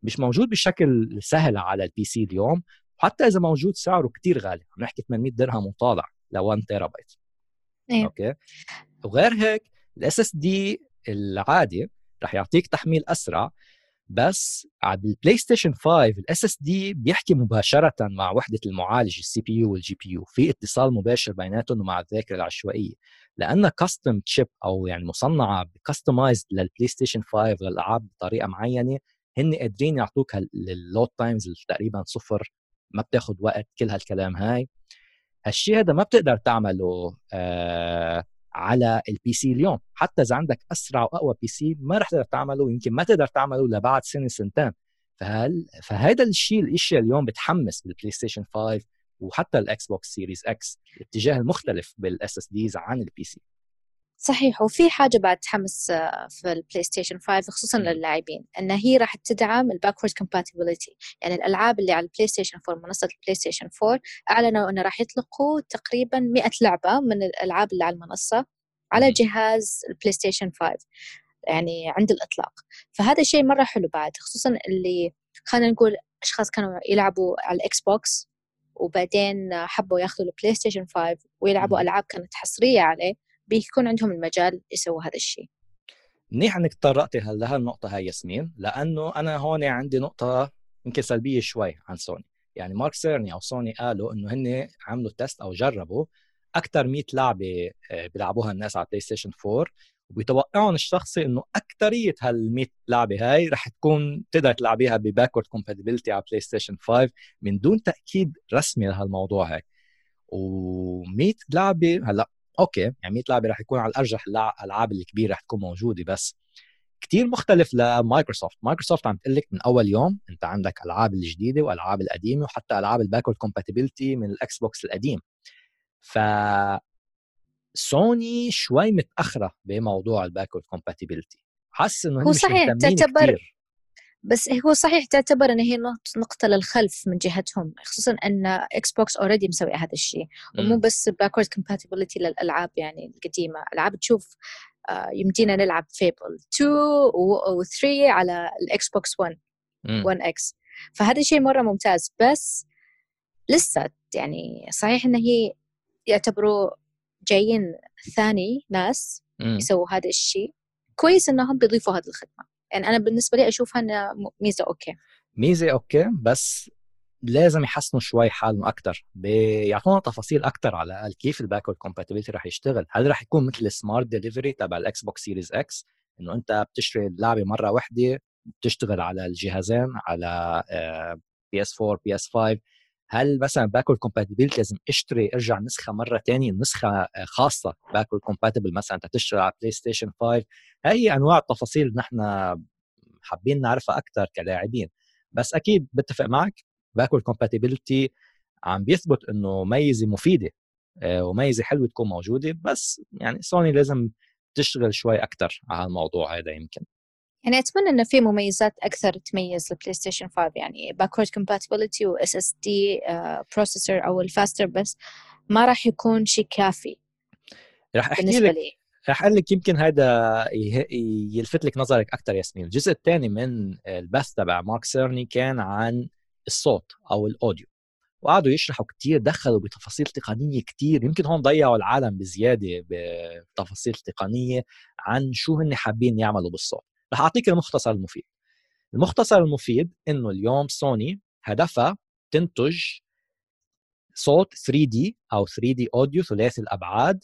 مش موجود بشكل سهل على ال PC اليوم وحتى إذا موجود سعره كتير غالي عم نحكي 800 درهم وطالع ل 1 تيرا بايت أيه. okay؟ وغير هيك الاس إس دي العادي رح يعطيك تحميل أسرع بس على ال PlayStation 5 ال SSD بيحكي مباشرة مع وحدة المعالج ال CPU وال GPU في اتصال مباشر بيناتهم ومع الذاكرة العشوائية. لانها custom chip أو يعني مصنعة customized لل PlayStation 5 للألعاب بطريقة معينة هن قادرين يعطوك ال load times تقريبا صفر ما بتاخذ وقت كل هالكلام هاي. هالشيء هذا ما بتقدر تعمله آه على ال PC اليوم. حتى إذا عندك أسرع وأقوى PC ما رح تقدر تعمله ويمكن ما تقدر تعمله لبعد سنة سنتين. فهل فهذا الشيء الاشياء اليوم بتحمس بال PlayStation 5 وحتى ال Xbox Series X الاتجاه المختلف بال SSDs عن ال PC صحيح وفي حاجة بعد تحمس آه، في ال PlayStation 5 خصوصا للاعبين ان هي راح تدعم ال backward compatibility يعني الألعاب اللي على ال PlayStation 4 منصة ال PlayStation 4 أعلنوا إنه راح يطلقوا تقريبا 100 لعبة من الألعاب اللي على المنصة على جهاز ال PlayStation 5 يعني عند الإطلاق. فهذا الشيء مرة حلو بعد خصوصا اللي خلينا نقول أشخاص كانوا يلعبوا على ال Xbox وبعدين حبوا ياخذوا ال PlayStation 5 ويلعبوا ألعاب كانت حصرية عليه. بيكون عندهم المجال يسووا هذا الشيء. منيح إنك تطرقتي هلا هالنقطة هاي ياسمين لأنه أنا هون عندي نقطة يمكن سلبية شوي عن سوني. يعني مارك سيرني أو سوني قالوا إنه هن عملوا test أو جربوا أكثر 100 لعبة آه، بيلعبوها الناس على PlayStation 4 وبيتوقعهم الشخصي إنه اكثريه هال 100 لعبة هاي رح تكون تقدر تلعبيها ب backward compatibility على PlayStation 5 من دون تأكيد رسمي لهالموضوع هاي و100 لعبة هلأ أوكي يعني 100 لعبه رح يكون على الأرجح الألعاب الكبيرة رح تكون موجودة بس كتير مختلف لمايكروسوفت مايكروسوفت عم تقول لك من أول يوم أنت عندك ألعاب الجديدة وألعاب القديمة وحتى ألعاب ال backward compatibility من ال Xbox القديم. ف سوني شوي متأخرة بموضوع ال backward compatibility حاسس إنه هو صحيح تعتبر كتير. بس هو صحيح تعتبر إن هي نقطة للخلف من جهتهم خصوصا إن Xbox already مسوي هذا الشيء ومو بس backward compatibility للألعاب يعني القديمة. ألعاب تشوف آه، يمدينا نلعب Fable 2 و 3 على ال Xbox One X فهذا الشيء مرة ممتاز. بس لسه يعني صحيح إن هي يعتبروا جايين ثاني ناس يسووا هذا الشيء. كويس إنهم بيضيفوا هذه الخدمة. يعني أنا بالنسبة لي أشوفها إنها ميزة okay. ميزة okay بس لازم يحسنوا شوي حالهم أكثر بيعطونا تفاصيل أكثر على الأقل كيف ال backward compatibility رح يشتغل. هل رح يكون مثل ال smart delivery تبع ال Xbox Series X إنه أنت بتشتري اللعبه مرة واحدة بتشتغل على الجهازين على PS 4 PS 5 هل مثلا backward compatibility لازم أشتري أرجع نسخة مرة ثانية نسخة آه، خاصة backward compatible مثلا أنت تشتري على PlayStation 5 هي أنواع التفاصيل نحن حابين نعرفها أكثر كلاعبين. بس أكيد بتفق معك backward compatibility عم بيثبت إنه ميزة مفيدة آه، وميزة حلوة تكون موجودة. بس يعني سوني لازم تشتغل شوي أكثر على الموضوع هذا يمكن. يعني أتمنى إنه في مميزات أكثر تميز ال PlayStation 5 يعني backward compatibility و SSD processor أو ال faster بس ما راح يكون شيء كافي راح أحكي لك راح أقول لك يمكن هذا يلفت لك نظرك أكثر ياسمين. الجزء الثاني من البث تبع مارك سيرني كان عن الصوت أو ال audio وقعدوا يشرحوا كثير دخلوا بتفاصيل تقنية كثير يمكن هون ضيعوا العالم بزيادة بتفاصيل تقنية عن شو هن حابين يعملوا بالصوت. رح أعطيك المختصر المفيد. المختصر المفيد إنه اليوم سوني هدفها تنتج صوت 3D أو 3D audio ثلاثي الأبعاد.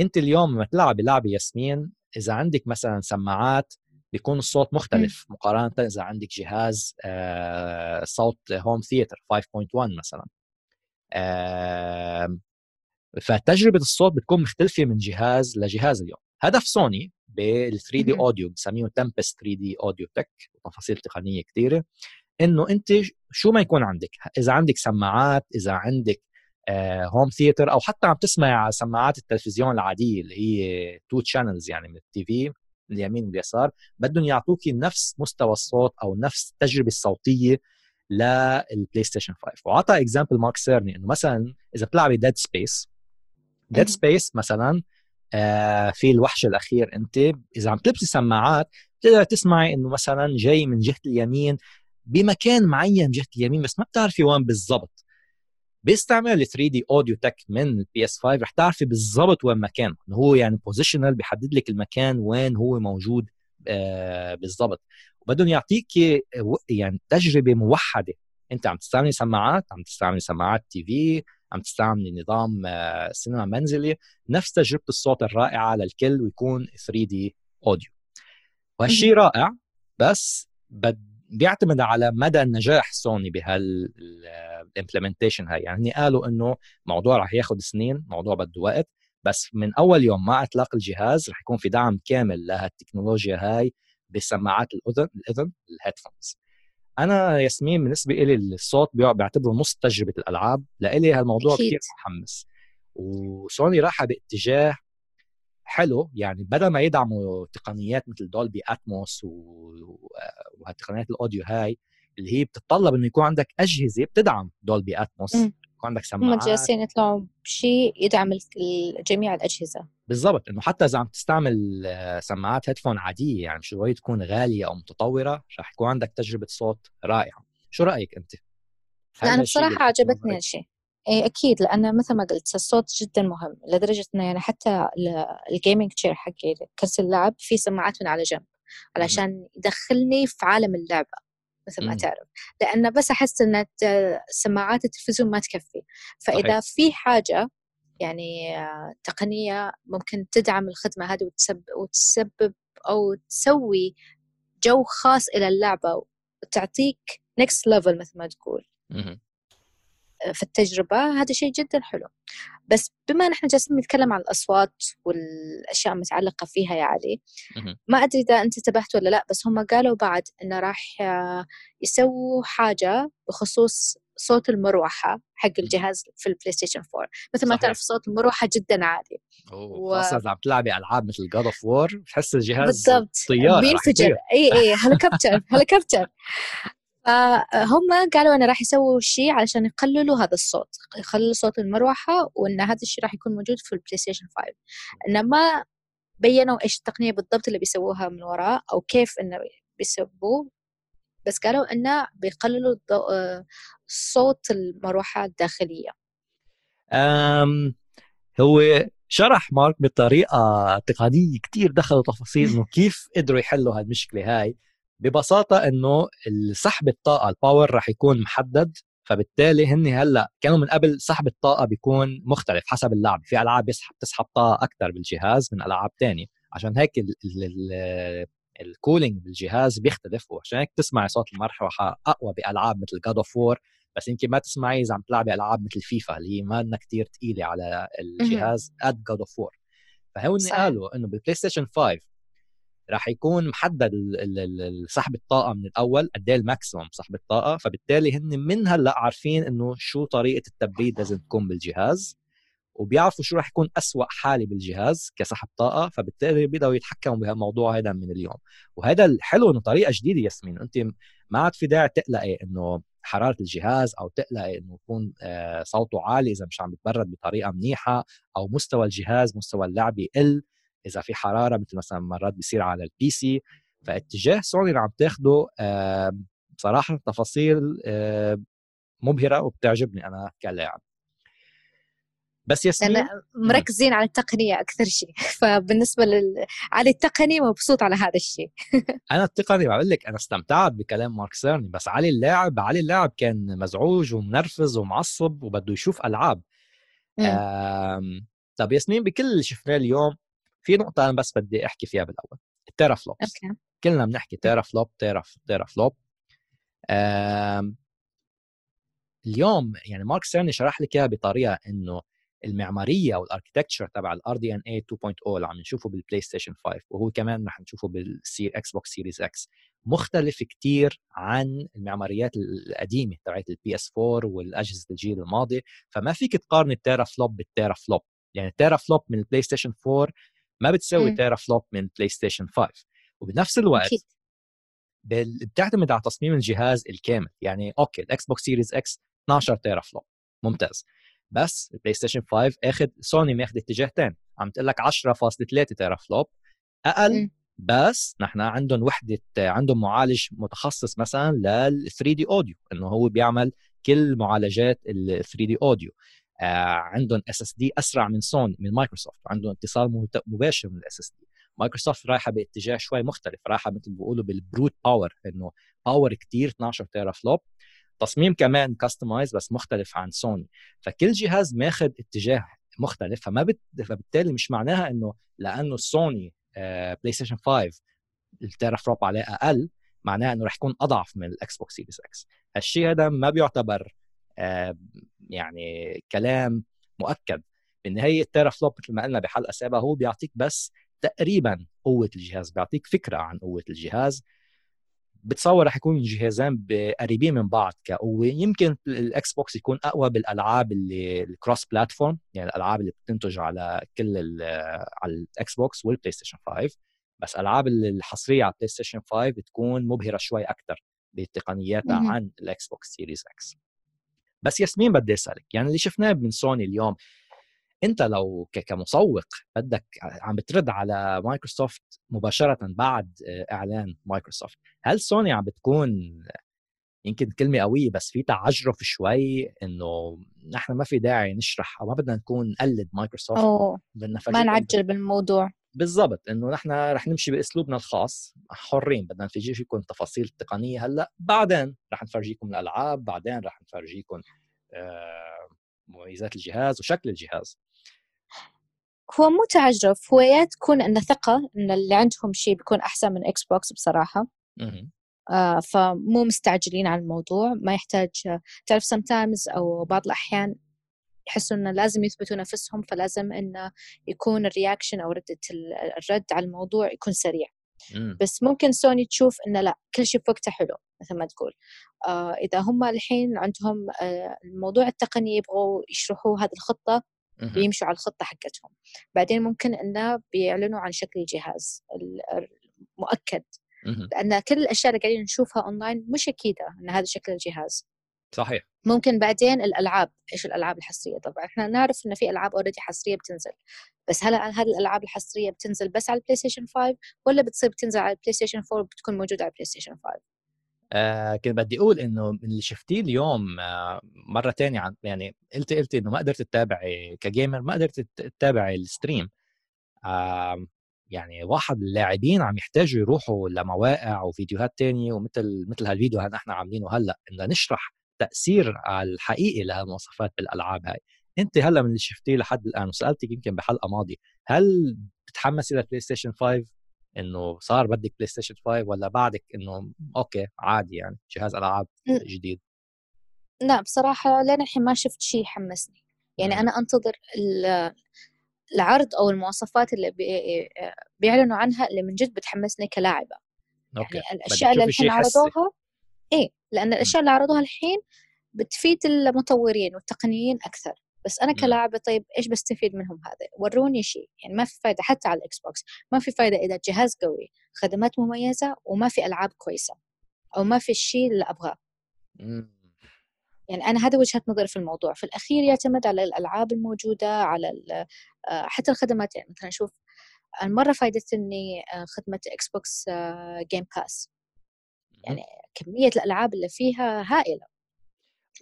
أنت اليوم لما تلعبي لعبة ياسمين إذا عندك مثلا سماعات بيكون الصوت مختلف. مقارنة إذا عندك جهاز آه، صوت home theater 5.1 مثلا. فتجربه الصوت بتكون مختلفة من جهاز لجهاز اليوم. هدف سوني بال 3D audio بسميه Tempest 3D Audio Tech وتفاصيل تقنية كثيره إنه أنت شو ما يكون عندك إذا عندك سماعات إذا عندك home theater أو حتى عم تسمع سماعات التلفزيون العادية اللي هي two channels يعني من ال TV اليمين واليسار بدهم يعطوكي نفس مستوى الصوت أو نفس التجربة الصوتية لل PlayStation 5 وعطى example مارك سيرني إنه مثلا إذا بتلعبي Dead Space Dead Space مثلا آه في الوحش الأخير أنت إذا عم تلبسي سماعات بتقدر تسمعي إنه مثلا جاي من جهة اليمين بمكان معين جهة اليمين بس ما بتعرفي وين بالضبط. باستعمال 3D Audio Tech من ال PS 5 رح تعرفي بالضبط وين مكانه. هو يعني positional بيحدد لك المكان وين هو موجود آه بالضبط. وبدهم يعطيك يعني تجربة موحدة. أنت عم تستعملي سماعات عم تستعملي سماعات TV عم تستعملي نظام آه، سينما منزلي نفس تجربة الصوت الرائعة للكل ويكون 3D audio وهالشيء رائع بس بد بيعتمد على مدى نجاح سوني بهال implementation هاي. يعني قالوا إنه موضوع رح ياخذ سنين موضوع بده وقت بس من أول يوم مع اطلاق الجهاز رح يكون في دعم كامل لهالتكنولوجيا هاي بسماعات الأذن الأذن ال headphones أنا ياسمين بالنسبة لي الصوت بيعتبره نص تجربة الألعاب لإلي هالموضوع كثير متحمس. وسوني راح باتجاه حلو يعني بدل ما يدعموا تقنيات مثل دولبي اتموس وهالتقنيات الأوديو هاي اللي هي بتتطلب إنه يكون عندك أجهزة بتدعم دولبي اتموس يكون عندك سماعات. هم جالسين يطلعوا بشيء يدعم جميع الأجهزة. بالضبط إنه حتى إذا عم تستعمل آه، سماعات هيدفون عادية يعني ضروري تكون غالية أو متطورة؟ رح يكون عندك تجربة صوت رائعة. شو رأيك أنت؟ لا أنا بصراحة عجبتني هالشيء اي أكيد لأن مثل ما قلت الصوت جدا مهم لدرجة إنه يعني حتى الجيمنج تشير حقي كرسي اللعب في سماعات من على جنب علشان يدخلني في عالم اللعبة. مثل ما تعرف. لأن بس أحس إن سماعات التلفزيون ما تكفي. فإذا صحيح. في حاجة يعني تقنية ممكن تدعم الخدمة هذه وتسبب وتسبب أو تسوي جو خاص إلى اللعبة وتعطيك next level مثل ما تقول. في التجربة هذا شيء جدا حلو. بس بما نحن جالسين نتكلم عن الأصوات والأشياء المتعلقة فيها يا علي ما أدري إذا أنت انتبهت ولا لا بس هم قالوا بعد إنه راح يسووا حاجة بخصوص صوت المروحة حق الجهاز في ال PlayStation 4 مثل ما تعرف صوت المروحة جدا عالي. و... خاصة إذا عم تلعبي ألعاب مثل God of War بتحس الجهاز بالضبط. طيارة بينفجر. إي إي helicopter (laughs) helicopter. فهم قالوا انه راح يسووا شيء علشان يقللوا هذا الصوت يقللوا صوت المروحة وإن هذا الشيء راح يكون موجود في ال PlayStation 5 إنما بينوا إيش التقنية بالضبط اللي بيسووها من وراء أو كيف انه بيسووه بس قالوا إنه بيقللوا صوت المروحة الداخلية. امم هو شرح مارك بطريقة تقنية كتير دخلوا تفاصيل إنه كيف قدروا يحلوا هالمشكلة هاي. ببساطة إنه سحب الطاقة ال power رح يكون محدد فبالتالي هن هلأ كانوا من قبل سحب الطاقة بيكون مختلف حسب اللعب. في ألعاب بيسحب تسحب طاقة أكثر بالجهاز من ألعاب تانية. عشان هيك ال cooling بالجهاز بيختلف وعشان هيك تسمعي صوت المروحه أقوى بألعاب مثل God of War بس يمكن ما تسمعي إذا عم تلعبي ألعاب مثل فيفا اللي هي ما كثير ثقيله على الجهاز قد God of War فهون قالوا إنه بال PlayStation 5 راح يكون محدد سحب الطاقة من الأول قد إيه ال maximum سحب الطاقة فبالتالي هن من هلأ عارفين إنه شو طريقة التبريد لازم تكون بالجهاز وبيعرفوا شو راح يكون أسوأ حالة بالجهاز كسحب طاقة فبالتالي بيقدروا يتحكموا بهالموضوع هذا من اليوم. وهذا الحلو إنه طريقة جديدة ياسمين انت ما عاد في داعي تقلقي إنه حرارة الجهاز أو تقلقي إنه يكون آه، صوته عالي إذا مش عم يتبرد بطريقة منيحة أو مستوى الجهاز مستوى اللعب يقل. إذا في حرارة مثل مثلا مرات بيصير على ال PC فاتجاه سوني اللي عم تاخده بصراحة تفاصيل مبهرة وبتعجبني أنا كلاعب. بس ياسمين؟ أنا مركزين على التقنية أكثر شيء. (laughs) فبالنسبة لل... على التقني مبسوط على هذا الشيء. (laughs) أنا التقني بقول لك أنا استمتعت بكلام مارك Cerny بس علي اللاعب علي اللاعب كان مزعوج ومنرفز ومعصب وبده يشوف ألعاب. آم... طب ياسمين بكل اللي شفناه اليوم في نقطة أنا بس بدي أحكي فيها بالأول ال teraflops okay. كلنا بنحكي teraflop tera teraflop اليوم يعني مارك Cerny شرح لك إياها بطريقة إنه المعمارية أو ال architecture تبع ال RDNA 2.0 اللي عم نشوفه بال PlayStation 5 وهو كمان رح نشوفه بالسير Xbox Series X مختلف كتير عن المعماريات القديمة تبعت ال PS4 والأجهزة الجيل الماضي. فما فيك تقارن ال teraflop بال teraflop يعني ال teraflop من ال PlayStation 4 ما بتسوي teraflop من PlayStation 5 وبنفس الوقت أكيد. بتعتمد على تصميم الجهاز الكامل. يعني okay ال Xbox Series X 12 teraflop ممتاز. بس ال PlayStation 5 اخذ سوني ماخذ اتجاهتين عم تقول لك 10.3 teraflop أقل م. بس نحن عندهم وحدة عندهم معالج متخصص مثلا لل 3 دي اوديو إنه هو بيعمل كل معالجات ال 3D audio عندهم SSD أسرع من سوني من مايكروسوفت عندهم اتصال مباشر من ال SSD Microsoft رايحة باتجاه شوي مختلف رايحة مثل ما بيقولوا بال brute power إنه power كتير 12 teraflop تصميم كمان customized بس مختلف عن سوني فكل جهاز ماخذ اتجاه مختلف فما بت... فبالتالي مش معناها إنه لأنه Sony PlayStation 5 ال teraflop عليه أقل معناها إنه رح يكون أضعف من ال Xbox Series X هالشيء هذا ما بيعتبر آه يعني كلام مؤكد. بالنهاية ال teraflop مثل ما قلنا بحلقة سابقة هو بيعطيك بس تقريبا قوة الجهاز بيعطيك فكرة عن قوة الجهاز. بتصور رح يكون الجهازين قريبين من بعض كقوة. يمكن ال Xbox يكون أقوى بالألعاب اللي ال cross platform يعني الألعاب اللي بتنتج على كل على ال Xbox وال PlayStation 5 بس ألعاب الحصرية على ال PlayStation 5 بتكون مبهرة شوي أكثر بتقنياتها عن ال Xbox Series X. بس ياسمين بدي أسألك يعني اللي شفناه من سوني اليوم أنت لو كمسوق بدك عم بترد على مايكروسوفت مباشرة بعد إعلان مايكروسوفت هل سوني عم بتكون يمكن كلمة قوية بس في تعجرف شوي إنه نحن ما في داعي نشرح أو ما بدنا نكون نقلد مايكروسوفت. بدنا ما نعجل بالموضوع بالضبط إنه نحن رح نمشي بأسلوبنا الخاص حرين بدنا نفرجي فيكم التفاصيل التقنية هلأ بعدين رح نفرجيكم الألعاب بعدين رح نفرجيكم آه مميزات الجهاز وشكل الجهاز. هو مو تعجرف هو يا تكون انه ثقة إن اللي عندهم شيء بيكون أحسن من Xbox بصراحه آه فمو مستعجلين على الموضوع ما يحتاج تعرف sometimes أو بعض الأحيان يحسوا إنه لازم يثبتوا نفسهم فلازم إنه يكون ال reaction أو ردة الرد على الموضوع يكون سريع. بس ممكن سوني تشوف إنه لأ كل شيء في وقته حلو مثل ما تقول. آه إذا هم الحين عندهم آه الموضوع التقني يبغوا يشرحوا هذه الخطة بيمشوا على الخطة حقتهم. بعدين ممكن إنه بيعلنوا عن شكل الجهاز المؤكد لأن كل الأشياء اللي قاعدين نشوفها اونلاين مش أكيدة إن هذا شكل الجهاز. صحيح. ممكن بعدين الألعاب إيش الألعاب الحصرية؟ طبعا إحنا نعرف ان في ألعاب already حصرية بتنزل. بس هل هذه الألعاب الحصرية بتنزل بس على ال PlayStation 5 ولا بتصير بتنزل على ال PlayStation 4 وبتكون موجودة على ال PlayStation 5 آه كنت بدي أقول إنه من اللي شفتيه اليوم آه مرة تانية عن يعني قلت قلت إنه ما قدرت تتابعي ك gamer ما قدرت تتابعي ال stream آه يعني واحد اللاعبين عم يحتاجوا يروحوا لمواقع وفيديوهات تانية ومثل مثل هالفيديو اللي نحن عاملينه هلأ إنه نشرح تأثير الحقيقي لهالمواصفات بالألعاب هاي. أنت هلأ من اللي شفتيه لحد الآن وسألتك يمكن بحلقة ماضية هل بتتحمسي لل PlayStation 5 إنه صار بدك PlayStation 5 ولا بعدك إنه okay عادي يعني جهاز ألعاب جديد؟ لا بصراحة لين الحين ما شفت شيء يحمسني. يعني أنا أنتظر العرض أو المواصفات اللي بيعلنوا عنها اللي من جد بتحمسني كلاعبة. okay. يعني الأشياء اللي الحين عرضوها إيه لأن الأشياء اللي عرضوها الحين بتفيد المطورين والتقنيين أكثر. بس أنا كلاعبه طيب إيش بستفيد منهم هذا؟ وروني شيء يعني ما في فايدة حتى على ال Xbox ما في فايدة إذا الجهاز قوي خدمات مميزة وما في ألعاب كويسة أو ما في الشيء اللي أبغاه. يعني أنا هذا وجهة نظري في الموضوع. في الأخير يعتمد على الألعاب الموجودة على آه، حتى الخدمات. يعني مثلا نشوف مرة فايدتني آه، خدمة Xbox Game Pass يعني كمية الألعاب اللي فيها هائلة.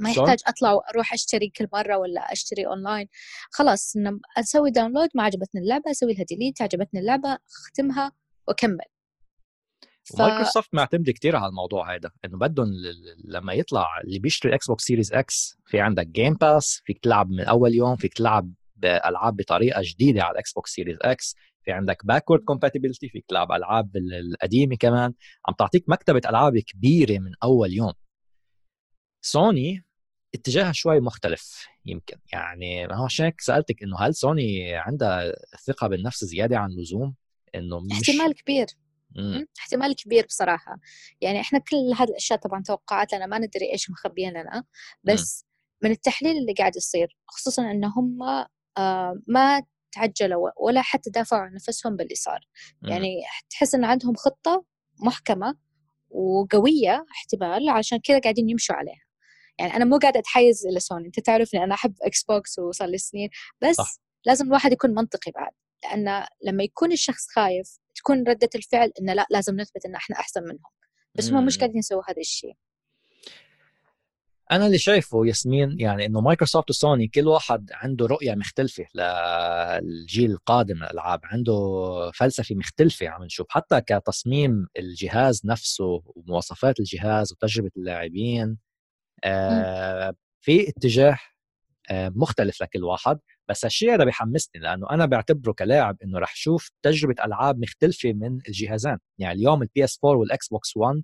ما يحتاج أطلع وأروح أشتري كل مرة ولا أشتري اونلاين خلاص أسوي download ما عجبتني اللعبة أسوي لها delete عجبتني اللعبة أختمها وأكمل. ف... مايكروسوفت معتمده كثير على الموضوع هذا إنه بدهم لما يطلع اللي بيشتري ال Xbox Series X في عندك Game Pass فيك تلعب من أول يوم فيك تلعب بألعاب بطريقة جديدة على ال Xbox Series X في عندك backward compatibility فيك تلعب ألعاب القديمة كمان. عم تعطيك مكتبة ألعاب كبيرة من أول يوم. سوني اتجاهها شوي مختلف يمكن. يعني هو عشان هيك سألتك إنه هل سوني عندها ثقة بالنفس زيادة عن اللزوم؟ إنه مش احتمال كبير. مم. احتمال كبير بصراحة. يعني إحنا كل هذه الأشياء طبعا توقعات لنا ما ندري إيش مخبيين لنا. بس مم. من التحليل اللي قاعد يصير خصوصا ان هم آه ما تعجلوا ولا حتى دافعوا عن نفسهم باللي صار. يعني تحس إن عندهم خطة محكمة وقوية احتمال عشان كذا قاعدين يمشوا عليها. يعني أنا مو قاعدة أتحيز إلى سوني. أنت تعرفني أنا أحب Xbox وصار لي سنين. بس صح. لازم الواحد يكون منطقي بعد. لأن لما يكون الشخص خايف تكون ردة الفعل إنه لا لازم نثبت إن إحنا أحسن منهم. بس هم مش قاعدين يسووا هذا الشيء. أنا اللي شايفه ياسمين يعني إنه Microsoft و Sony كل واحد عنده رؤية مختلفة للجيل القادم من الألعاب عنده فلسفة مختلفة عم نشوف حتى كتصميم الجهاز نفسه ومواصفات الجهاز وتجربة اللاعبين آه في اتجاه آه مختلف لكل واحد بس هالشيء هذا بيحمسني لأنه أنا بعتبره كلاعب إنه رح شوف تجربة ألعاب مختلفة من الجهازين يعني اليوم ال PS 4 وال Xbox 1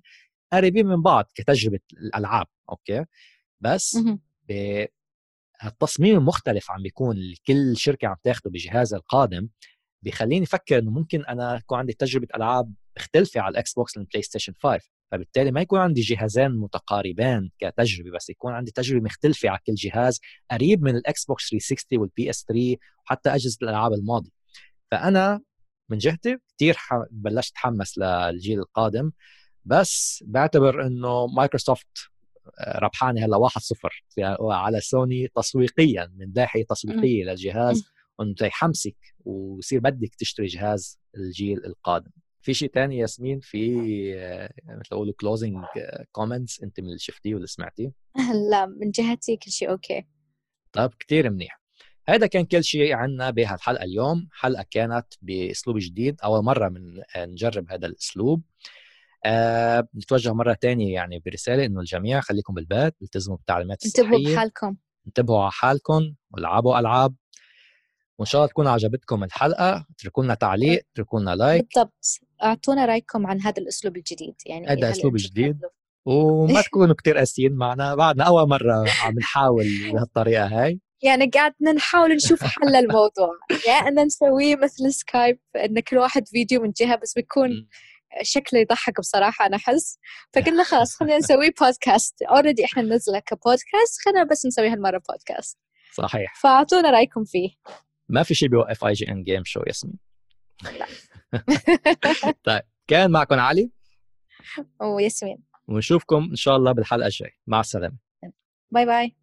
قريبين من بعض كتجربة الألعاب أوكي؟ بس التصميم المختلف عم بيكون كل شركة عم تاخده بجهازها القادم بيخليني أفكر إنه ممكن أنا يكون عندي تجربة ألعاب مختلفة على ال Xbox وال PlayStation 5 فبالتالي ما يكون عندي جهازين متقاربين كتجربة بس يكون عندي تجربة مختلفة على كل جهاز قريب من ال Xbox 360 وال PS 3 وحتى أجهزة الألعاب الماضية. فأنا من جهتي كثير بلشت أتحمس للجيل القادم بس بعتبر إنه مايكروسوفت ربحانه هلأ 1-0 على سوني تسويقيا من ناحيه تسويقية للجهاز إنه يحمسك ويصير بدك تشتري جهاز الجيل القادم. في شيء ثاني ياسمين؟ في مثل أقول closing comments أنت من اللي شفتيه واللي سمعتيه؟ (laughs) لا من جهتي كل شيء okay. طيب كثير منيح. هذا كان كل شيء عنا بهالحلقة اليوم. حلقة كانت بأسلوب جديد أول مرة من نجرب هذا الأسلوب. أه نتوجه مرة ثانية يعني برسالة إنه الجميع خليكم بالبيت التزموا بالتعليمات الصحيه انتبهوا بحالكم. انتبهوا على حالكم والعبوا ألعاب. وإن شاء الله تكون عجبتكم الحلقة اتركوا لنا تعليق اتركوا لنا like. بالضبط. أعطونا رأيكم عن هذا الأسلوب الجديد يعني هذا أسلوب جديد. وما (laughs) تكونوا كتير قاسيين معنا بعدنا أول مرة عم نحاول بهالطريقة هاي. يعني قاعدنا نحاول نشوف حل الموضوع يا يعني ان نسويه مثل Skype إن كل واحد فيديو من جهة بس بيكون شكله يضحك بصراحة أنا أحس. فقلنا خلاص خلينا نسوي podcast already إحنا ننزله كبودكاست خلينا بس نسوي هالمرة بودكاست صحيح. فأعطونا رأيكم فيه. ما في شيء بيوقف IGN Game Show ياسمين. (laughs) طيب كان معكم علي. وياسمين. ونشوفكم إن شاء الله بالحلقة الجاية. مع السلامة. bye bye